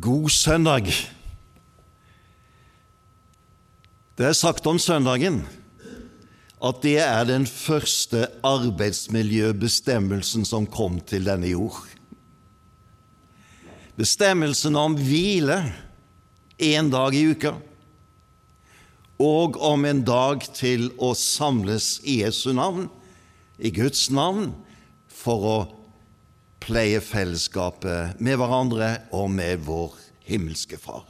God søndag. Det er sagt om søndagen at det er den første arbeidsmiljøbestemmelsen som kom til denne jord. Bestemmelsen om hvile én dag i uka, og om en dag til å samles i Jesu navn, i Guds navn, for å pleie fellesskapet med hverandre og med vår himmelske Far.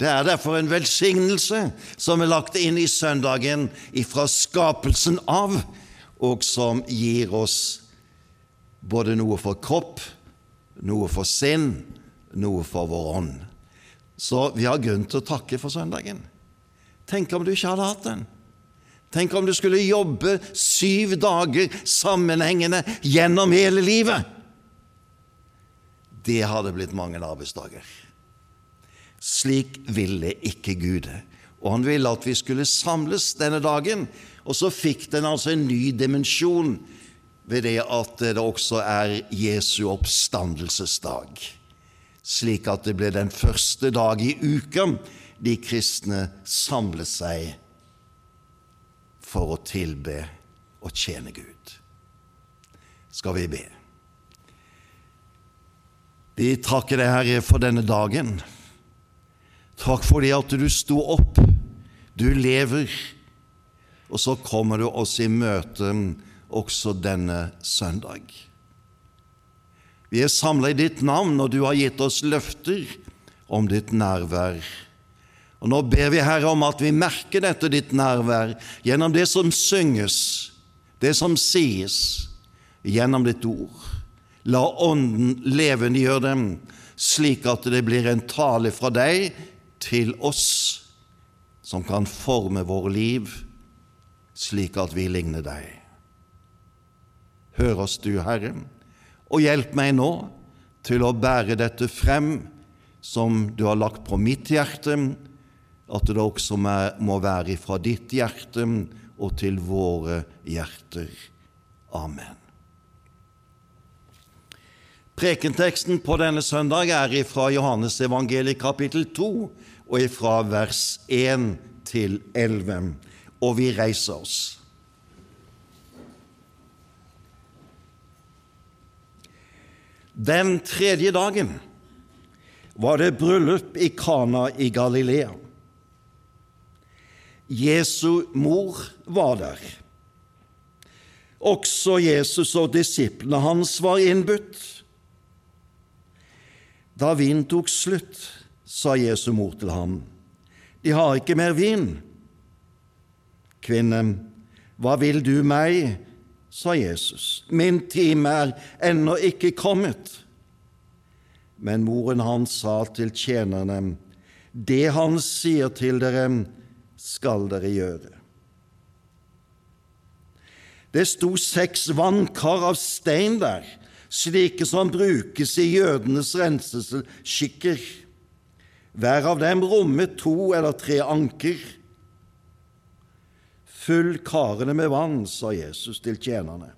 Det er derfor en velsignelse som er lagt inn i søndagen ifra skapelsen av, og som gir oss både noe for kropp, noe for sinn, noe for vår ånd. Så vi har grunn til å takke for søndagen. Tenk om du ikke hadde hatt den. Tenk om du skulle jobbe syv dager sammenhengende gjennom hele livet. Det hadde blitt mange arbeidsdager. Slik ville ikke Gud. Og han ville at vi skulle samles denne dagen, og så fikk den altså en ny dimensjon ved det at det også er Jesu oppstandelsesdag, slik at det ble den første dag i uka de kristne samlet seg for å tilbe og tjene Gud. Skal vi be? Vi takker deg, Herre, for denne dagen. Takk for det at du sto opp, du lever, og så kommer du oss i møte også denne søndag. Vi er samla i ditt navn, og du har gitt oss løfter om ditt nærvær. Og Nå ber vi, Herre, om at vi merker dette ditt nærvær gjennom det som synges, det som sies, gjennom ditt ord. La Ånden levendegjøre dem, slik at det blir en tale fra deg til oss som kan forme våre liv slik at vi ligner deg. Hør oss du, Herre, og hjelp meg nå til å bære dette frem som du har lagt på mitt hjerte, at det også må være fra ditt hjerte og til våre hjerter. Amen. Prekenteksten på denne søndag er fra Johannes evangeliet kapittel 2 og fra vers 1 til 11, og vi reiser oss. Den tredje dagen var det bryllup i Kana i Galilea. Jesu mor var der. Også Jesus og disiplene hans var innbudt. Da vinen tok slutt, sa Jesu mor til ham, de har ikke mer vin. Kvinne, hva vil du meg? sa Jesus, min time er ennå ikke kommet. Men moren hans sa til tjenerne, det han sier til dere, skal dere gjøre. Det sto seks vannkar av stein der, slike som brukes i jødenes renselsesskikker. Hver av dem rommet to eller tre anker. Fyll karene med vann, sa Jesus til tjenerne.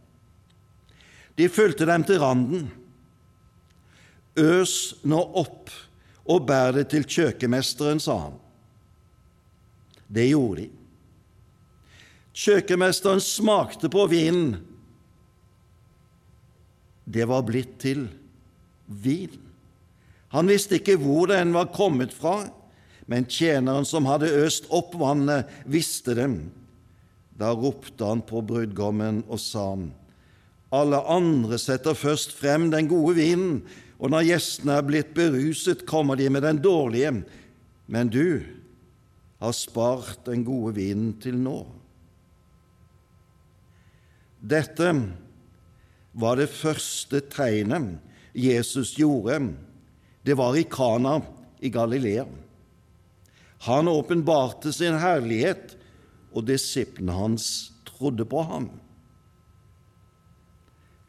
De fulgte dem til randen. Øs nå opp og bær det til kjøkkenmesteren, sa han. Det gjorde de. Kjøkkenmesteren smakte på vinen. Det var blitt til vin. Han visste ikke hvor den var kommet fra, men tjeneren som hadde øst opp vannet, visste dem. Da ropte han på brudgommen og sa, Alle andre setter først frem den gode vinen, og når gjestene er blitt beruset, kommer de med den dårlige, men du har spart den gode vinen til nå. Dette var det første tegnet Jesus gjorde. Det var i Kana i Galilea. Han åpenbarte sin herlighet, og disiplene hans trodde på ham.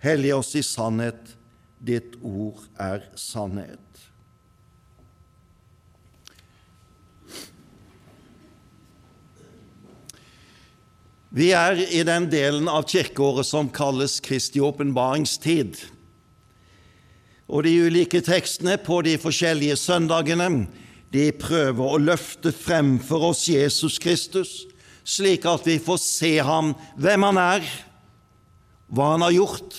Hellig oss i sannhet, ditt ord er sannhet. Vi er i den delen av kirkeåret som kalles Kristi åpenbaringstid. Og de ulike tekstene på de forskjellige søndagene de prøver å løfte frem for oss Jesus Kristus, slik at vi får se ham, hvem han er, hva han har gjort,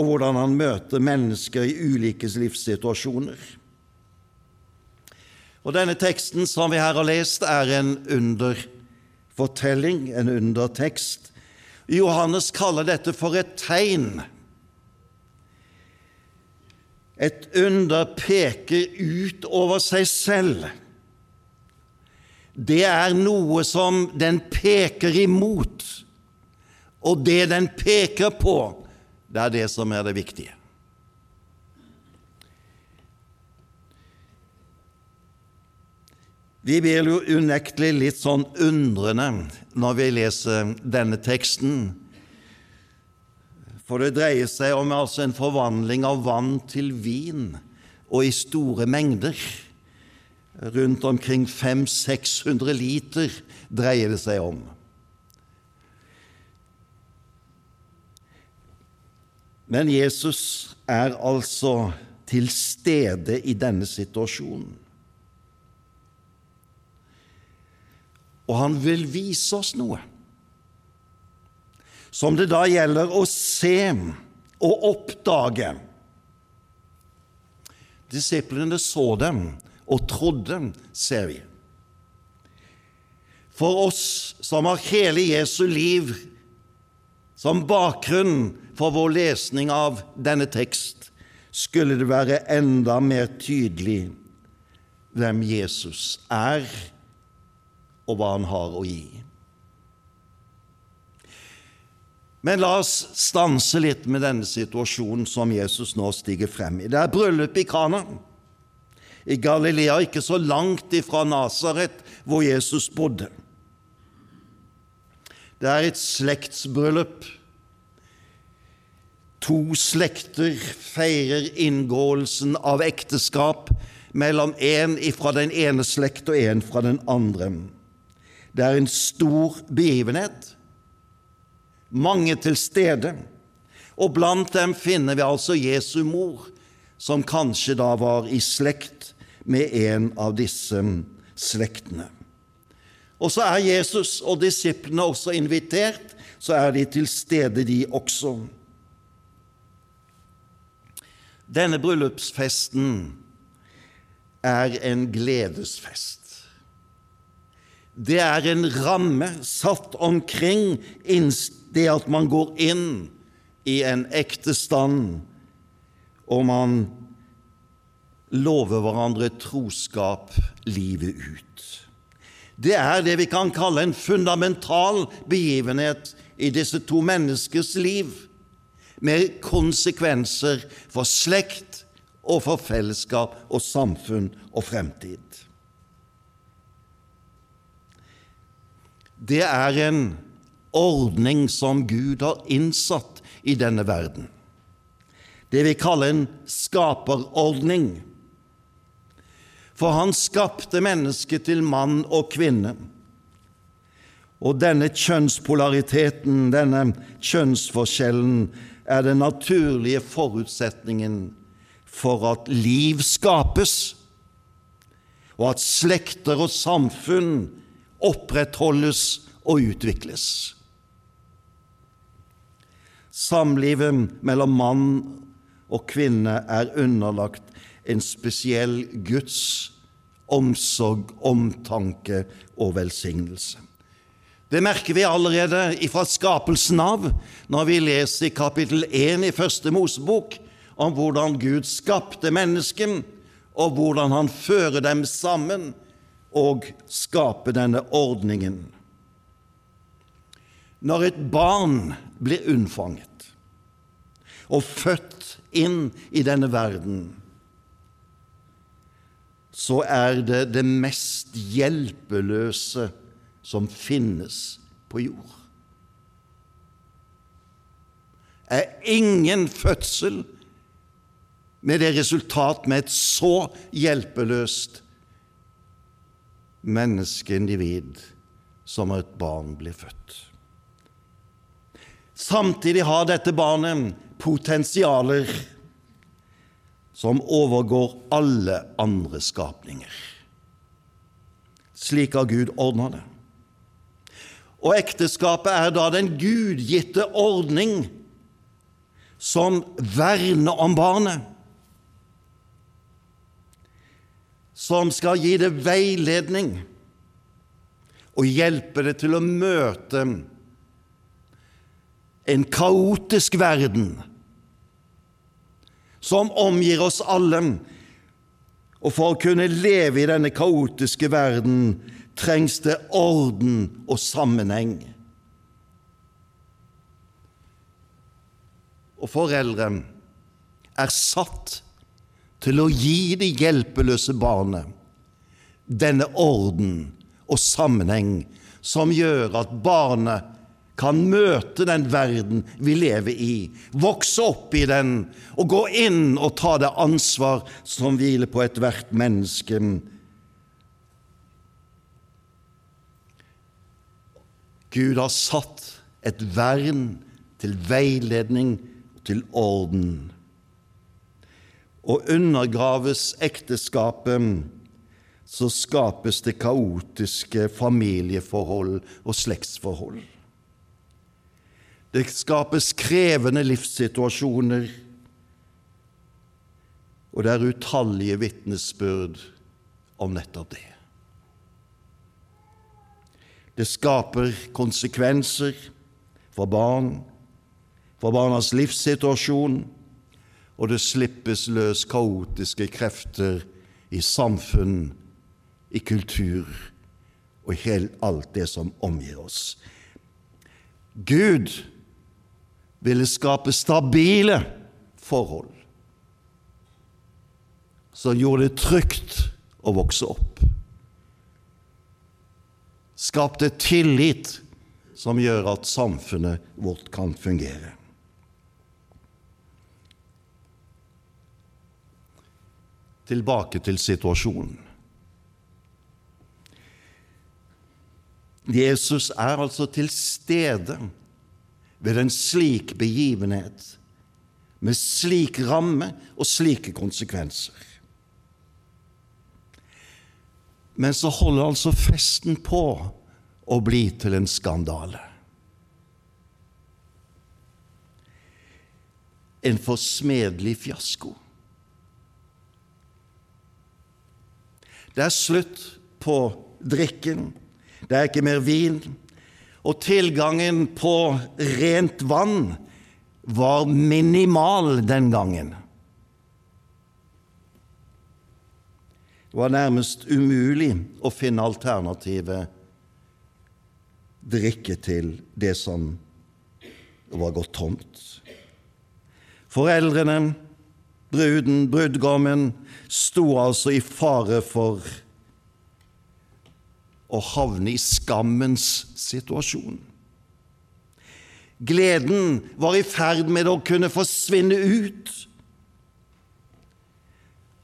og hvordan han møter mennesker i ulike livssituasjoner. Og Denne teksten som vi her har lest, er en underfortelling, en undertekst. Johannes kaller dette for et tegn. Et under peker ut over seg selv. Det er noe som den peker imot, og det den peker på, det er det som er det viktige. Vi blir jo unektelig litt sånn undrende når vi leser denne teksten. For det dreier seg om altså en forvandling av vann til vin, og i store mengder. Rundt omkring 500-600 liter dreier det seg om. Men Jesus er altså til stede i denne situasjonen. Og han vil vise oss noe som det da gjelder å se og oppdage. Disiplene så dem og trodde, ser vi. For oss som har hele Jesu liv som bakgrunn for vår lesning av denne tekst, skulle det være enda mer tydelig hvem Jesus er, og hva han har å gi. Men la oss stanse litt med denne situasjonen som Jesus nå stiger frem i. Det er bryllup i Kana, i Galilea, ikke så langt ifra Nasaret, hvor Jesus bodde. Det er et slektsbryllup. To slekter feirer inngåelsen av ekteskap mellom en fra den ene slekt og en fra den andre. Det er en stor begivenhet mange til stede, og blant dem finner vi altså Jesu mor, som kanskje da var i slekt med en av disse slektene. Og så er Jesus og disiplene også invitert, så er de til stede, de også. Denne bryllupsfesten er en gledesfest. Det er en ramme satt omkring det at man går inn i en ekte stand, og man lover hverandre troskap livet ut. Det er det vi kan kalle en fundamental begivenhet i disse to menneskers liv, med konsekvenser for slekt og for fellesskap og samfunn og fremtid. Det er en ordning som Gud har innsatt i denne verden. Det vi kaller en skaperordning. For han skapte mennesket til mann og kvinne. Og denne kjønnspolariteten, denne kjønnsforskjellen, er den naturlige forutsetningen for at liv skapes, og at slekter og samfunn opprettholdes og utvikles. Samlivet mellom mann og kvinne er underlagt en spesiell Guds omsorg, omtanke og velsignelse. Det merker vi allerede fra skapelsen av, når vi leser i kapittel 1 i Første Mosebok om hvordan Gud skapte mennesken, og hvordan han fører dem sammen og skape denne ordningen. Når et barn blir unnfanget og født inn i denne verden, så er det det mest hjelpeløse som finnes på jord. Er ingen fødsel med det resultat med et så hjelpeløst menneskeindivid som et barn blir født. Samtidig har dette barnet potensialer som overgår alle andre skapninger. Slik har Gud ordna det. Og ekteskapet er da den gudgitte ordning som verner om barnet, som skal gi det veiledning og hjelpe det til å møte en kaotisk verden som omgir oss alle. Og for å kunne leve i denne kaotiske verden trengs det orden og sammenheng. Og foreldre er satt til å gi det hjelpeløse barnet denne orden og sammenheng som gjør at barnet kan møte den verden vi lever i, vokse opp i den og gå inn og ta det ansvar som hviler på ethvert menneske. Gud har satt et vern til veiledning og til orden. Og undergraves ekteskapet, så skapes det kaotiske familieforhold og slektsforhold. Det skapes krevende livssituasjoner, og det er utallige vitnesbyrd om nettopp det. Det skaper konsekvenser for barn, for barnas livssituasjon, og det slippes løs kaotiske krefter i samfunn, i kultur og i alt det som omgir oss. Gud ville skape stabile forhold som gjorde det trygt å vokse opp. Skapte tillit som gjør at samfunnet vårt kan fungere. Tilbake til situasjonen. Jesus er altså til stede ved en slik begivenhet, med slik ramme og slike konsekvenser. Men så holder altså festen på å bli til en skandale. En forsmedelig fiasko. Det er slutt på drikken, det er ikke mer vin, og tilgangen på rent vann var minimal den gangen. Det var nærmest umulig å finne alternative drikke til det som var gått tomt. Foreldrene, bruden, brudgommen, sto altså i fare for å havne i skammens situasjon. Gleden var i ferd med å kunne forsvinne ut,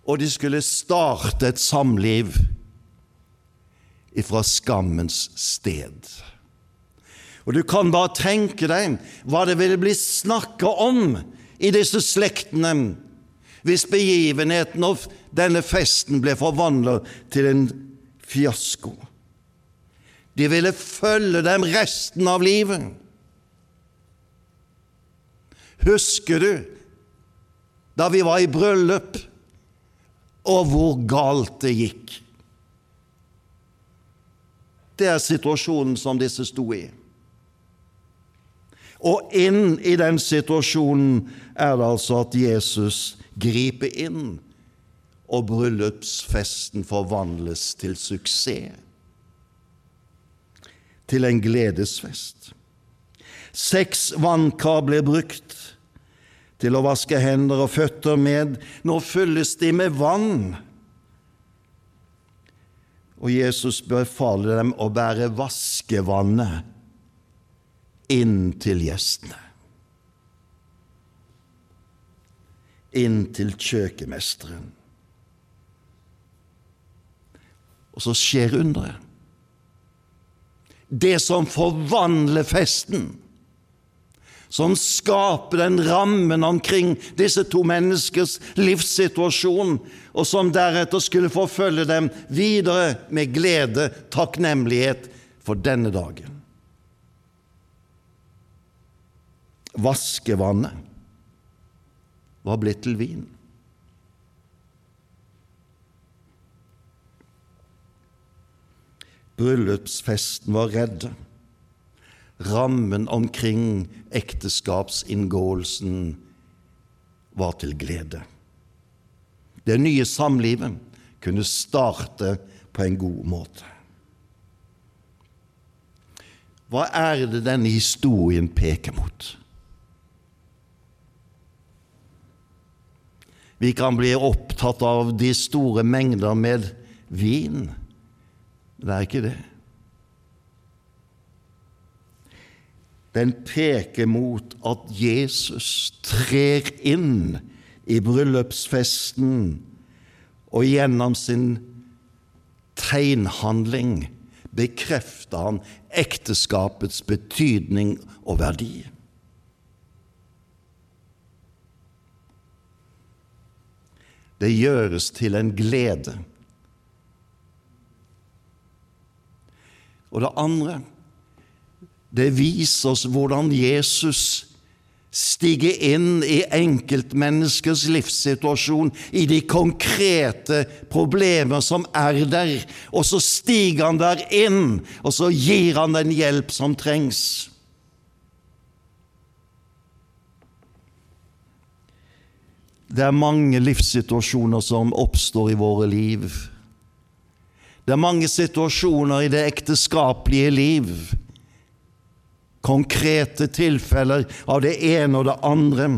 og de skulle starte et samliv ifra skammens sted. Og du kan bare tenke deg hva det ville bli snakka om i disse slektene hvis begivenheten og denne festen ble forvandlet til en fiasko. De ville følge dem resten av livet. Husker du da vi var i bryllup, og hvor galt det gikk? Det er situasjonen som disse sto i. Og inn i den situasjonen er det altså at Jesus griper inn, og bryllupsfesten forvandles til suksess til en gledesfest. Seks vannkar ble brukt til å vaske hender og føtter med. Nå fylles de med vann. Og Jesus befaler dem å bære vaskevannet inn til gjestene. Inn til kjøkkenmesteren. Og så skjer underet det som forvandler festen, som skaper den rammen omkring disse to menneskers livssituasjon, og som deretter skulle forfølge dem videre med glede, takknemlighet for denne dagen. Vaskevannet var blitt til vin. Bryllupsfesten var redde rammen omkring ekteskapsinngåelsen var til glede. Det nye samlivet kunne starte på en god måte. Hva er det denne historien peker mot? Vi kan bli opptatt av de store mengder med vin. Det er ikke det. den peker mot at Jesus trer inn i bryllupsfesten og gjennom sin tegnhandling bekrefter han ekteskapets betydning og verdi. Det gjøres til en glede. Og det andre det viser oss hvordan Jesus stiger inn i enkeltmenneskers livssituasjon, i de konkrete problemer som er der, og så stiger han der inn, og så gir han den hjelp som trengs. Det er mange livssituasjoner som oppstår i våre liv. Det er mange situasjoner i det ekteskapelige liv konkrete tilfeller av det ene og det andre.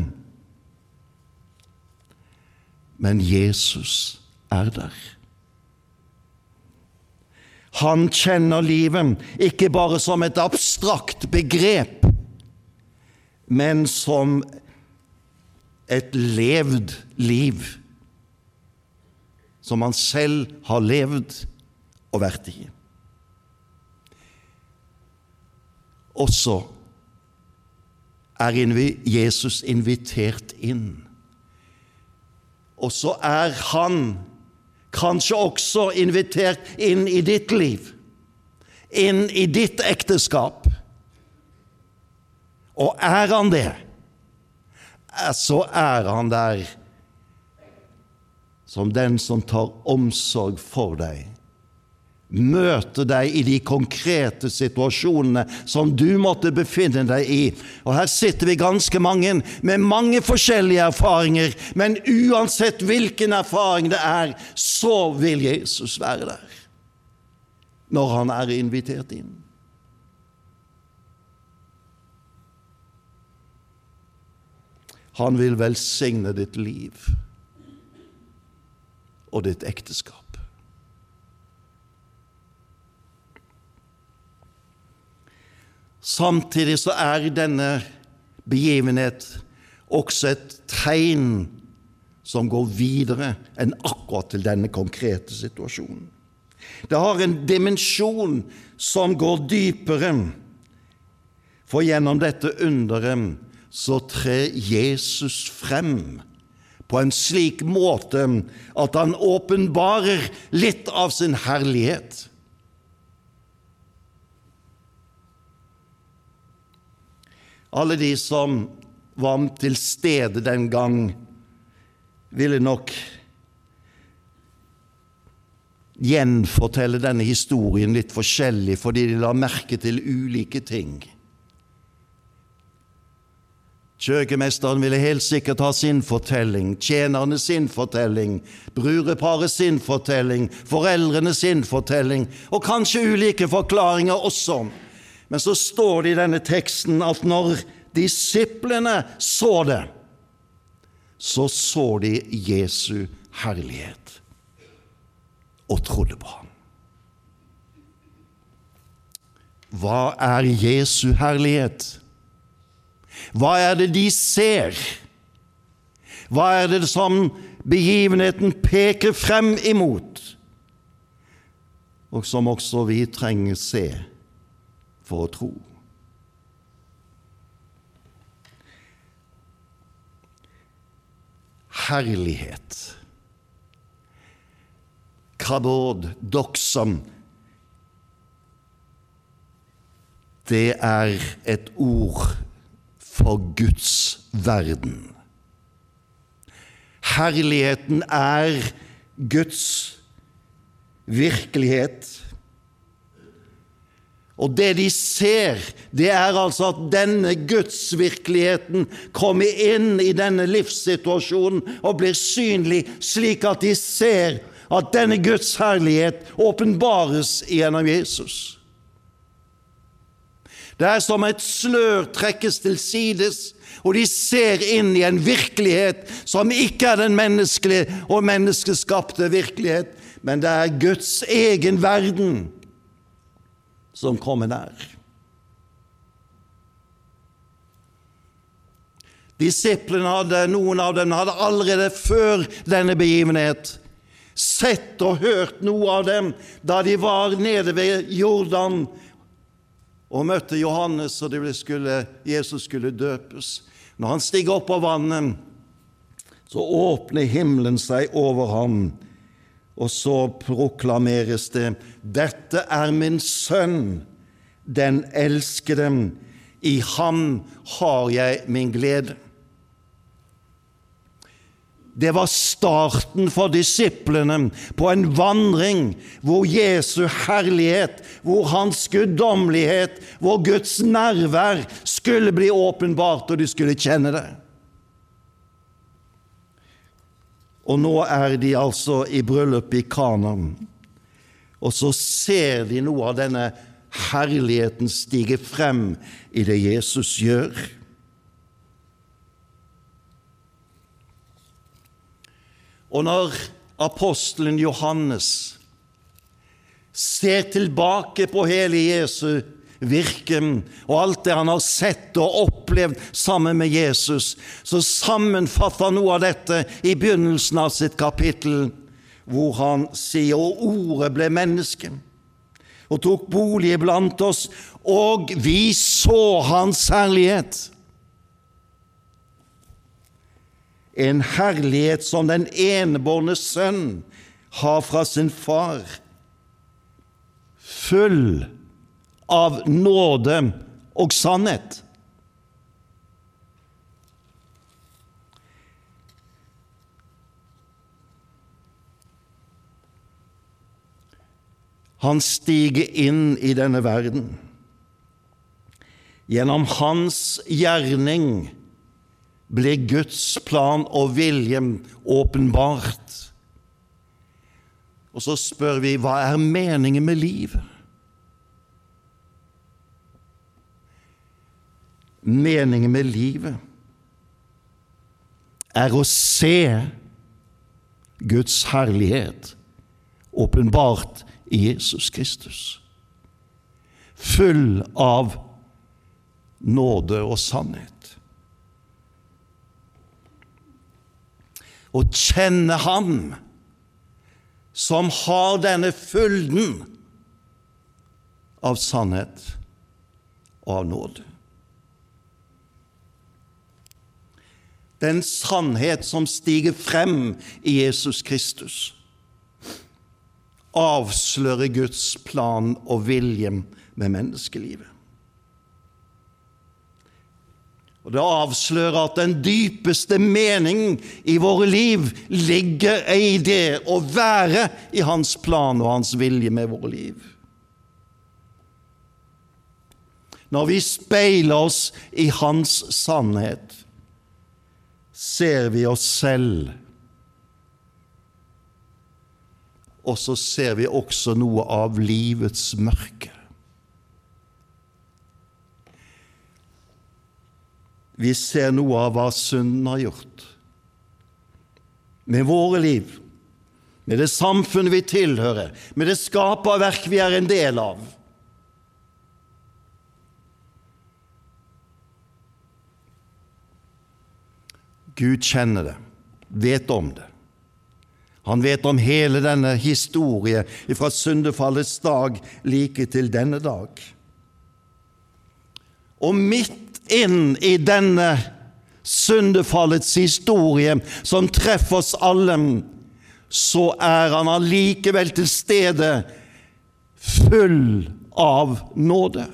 Men Jesus er der. Han kjenner livet ikke bare som et abstrakt begrep, men som et levd liv, som han selv har levd og vært i. også er Jesus invitert inn. Og så er han kanskje også invitert inn i ditt liv, inn i ditt ekteskap. Og er han det, så er han der som den som tar omsorg for deg Møter deg i de konkrete situasjonene som du måtte befinne deg i. Og Her sitter vi ganske mange med mange forskjellige erfaringer, men uansett hvilken erfaring det er, så vil Jesus være der når han er invitert inn. Han vil velsigne ditt liv og ditt ekteskap. Samtidig så er denne begivenhet også et tegn som går videre enn akkurat til denne konkrete situasjonen. Det har en dimensjon som går dypere, for gjennom dette underet så trer Jesus frem på en slik måte at han åpenbarer litt av sin herlighet. Alle de som var til stede den gang, ville nok gjenfortelle denne historien litt forskjellig fordi de la merke til ulike ting. Kjøkkenmesteren ville helt sikkert ha sin fortelling, tjenerne sin fortelling, brudeparet sin fortelling, foreldrene sin fortelling, og kanskje ulike forklaringer også. Men så står det i denne teksten at når disiplene så det, så så de Jesu herlighet og trodde på ham. Hva er Jesu herlighet? Hva er det de ser? Hva er det som begivenheten peker frem imot, og som også vi trenger se for å tro? Herlighet. Kabod, doksam. Det er et ord for Guds verden. Herligheten er Guds virkelighet. Og det de ser, det er altså at denne gudsvirkeligheten kommer inn i denne livssituasjonen og blir synlig, slik at de ser at denne Guds herlighet åpenbares gjennom Jesus. Det er som et slør trekkes til sides, og de ser inn i en virkelighet som ikke er den menneskelige og menneskeskapte virkelighet, men det er Guds egen verden som kommer nær. Disiplene hadde, noen av dem hadde allerede før denne begivenhet sett og hørt noe av dem da de var nede ved Jordan og møtte Johannes, og skulle, Jesus skulle døpes. Når han stiger opp av vannet, så åpner himmelen seg over ham, og så proklameres det:" Dette er min sønn, den elskede. I ham har jeg min glede. Det var starten for disiplene på en vandring hvor Jesu herlighet, hvor Hans guddommelighet, hvor Guds nærvær skulle bli åpenbart, og de skulle kjenne det. Og nå er de altså i bryllup i Kanan, og så ser de noe av denne herligheten stige frem i det Jesus gjør. Og når apostelen Johannes ser tilbake på hele Jesu virke og alt det han har sett og opplevd sammen med Jesus, så sammenfatter han noe av dette i begynnelsen av sitt kapittel, hvor han sier og ordet ble menneske og tok bolig blant oss, og vi så hans herlighet en herlighet som den enebårne sønn har fra sin far, full av nåde og sannhet. Han stiger inn i denne verden. Gjennom hans gjerning ble Guds plan og vilje åpenbart. Og så spør vi hva er meningen med livet? Meningen med livet er å se Guds herlighet åpenbart i Jesus Kristus, full av nåde og sannhet. Og kjenne Ham som har denne fylden av sannhet og av nåde. Den sannhet som stiger frem i Jesus Kristus, avslører Guds plan og vilje med menneskelivet. Og Det avslører at den dypeste mening i våre liv ligger i det å være i Hans plan og Hans vilje med våre liv. Når vi speiler oss i Hans sannhet, ser vi oss selv. Og så ser vi også noe av livets mørke. Vi ser noe av hva synden har gjort med våre liv, med det samfunnet vi tilhører, med det skaperverk vi er en del av. Gud kjenner det, vet om det. Han vet om hele denne historie fra syndefallets dag like til denne dag. Og midt inn i denne syndefallets historie som treffer oss alle, så er han allikevel til stede, full av nåde.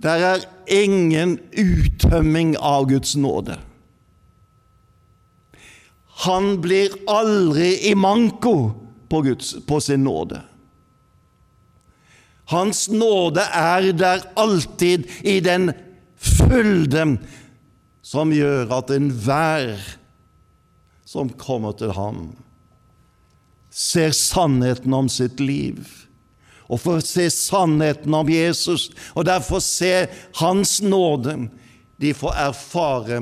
Der er ingen uttømming av Guds nåde. Han blir aldri i manko på, Guds, på sin nåde. Hans nåde er der alltid i den fylde som gjør at enhver som kommer til ham, ser sannheten om sitt liv og får se sannheten om Jesus, og derfor se Hans nåde. De får erfare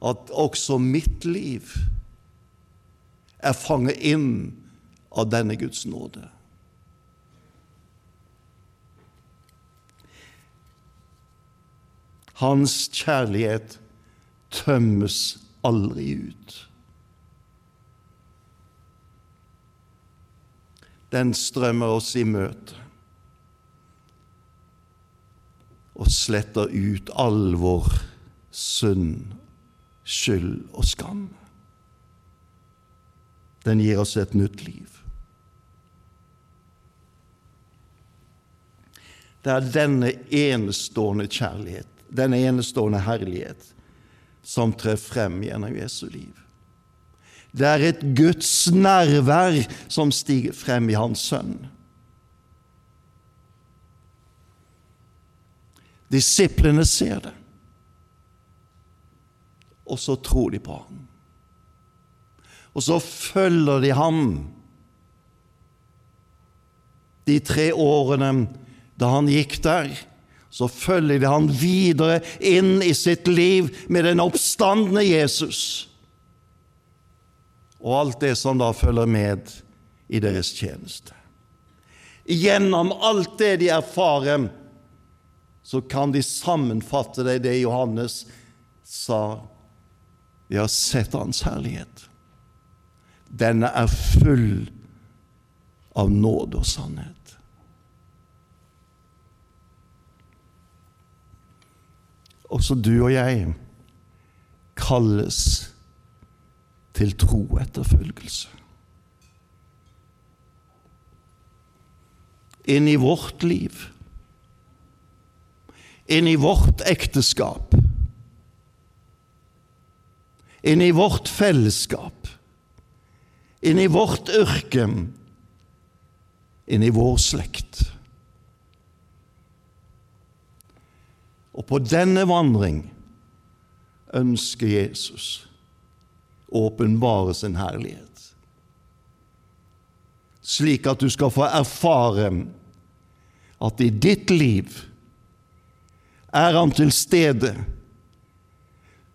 at også mitt liv er fanget inn av denne Guds nåde. Hans kjærlighet tømmes aldri ut. den strømmer oss i møte og sletter ut all vår synd, skyld og skam. Den gir oss et nytt liv. Det er denne enestående kjærlighet, denne enestående herlighet, som trer frem gjennom Jesu liv. Det er et Guds nærvær som stiger frem i Hans Sønn. Disiplene ser det, og så tror de på ham. Og så følger de ham de tre årene da han gikk der. Så følger de han videre inn i sitt liv med den oppstandende Jesus og alt det som da følger med i deres tjeneste. Gjennom alt det de erfarer, så kan de sammenfatte det det Johannes sa. Vi har sett Hans herlighet. Denne er full av nåde og sannhet. Også du og jeg kalles til troetterfølgelse. Inn i vårt liv, inn i vårt ekteskap, inn i vårt fellesskap, inn i vårt yrke, inn i vår slekt. Og på denne vandring ønsker Jesus åpenbare sin herlighet. Slik at du skal få erfare at i ditt liv er Han til stede,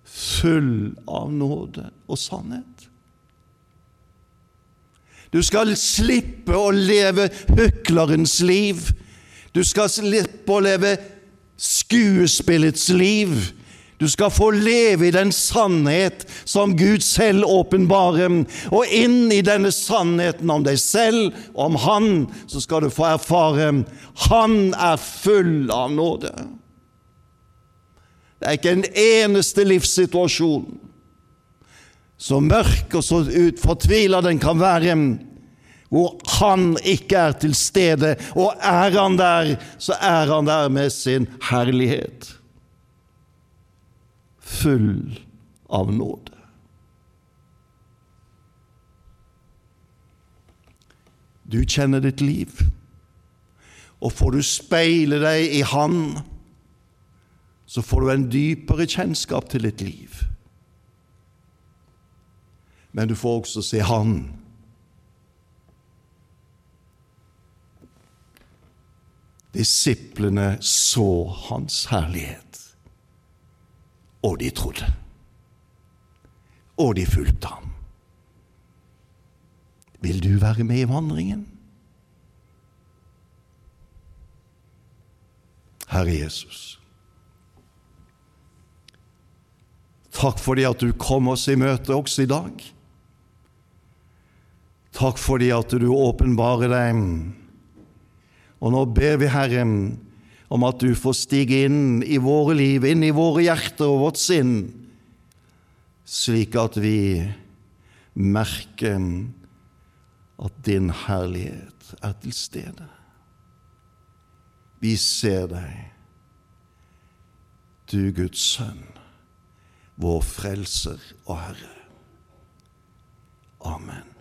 full av nåde og sannhet. Du skal slippe å leve hyklerens liv. Du skal slippe å leve skuespillets liv du skal få leve i den sannhet som Gud selv åpenbarer. Og inn i denne sannheten om deg selv og om Han, så skal du få erfare Han er full av nåde. Det er ikke en eneste livssituasjon, så mørk og så fortvila den kan være, hvor Han ikke er til stede. Og er Han der, så er Han der med sin herlighet full av nåde. Du kjenner ditt liv, og får du speile deg i Han, så får du en dypere kjennskap til ditt liv. Men du får også se Han. Disiplene så Hans herlighet. Og de trodde. Og de fulgte ham. Vil du være med i vandringen? Herre Jesus. Takk fordi at du kom oss i møte også i dag. Takk fordi at du åpenbarer deg. Og nå ber vi, Herre, om at du får stige inn i våre liv, inn i våre hjerter og vårt sinn, slik at vi merker at din herlighet er til stede. Vi ser deg, du Guds sønn, vår frelser og Herre. Amen.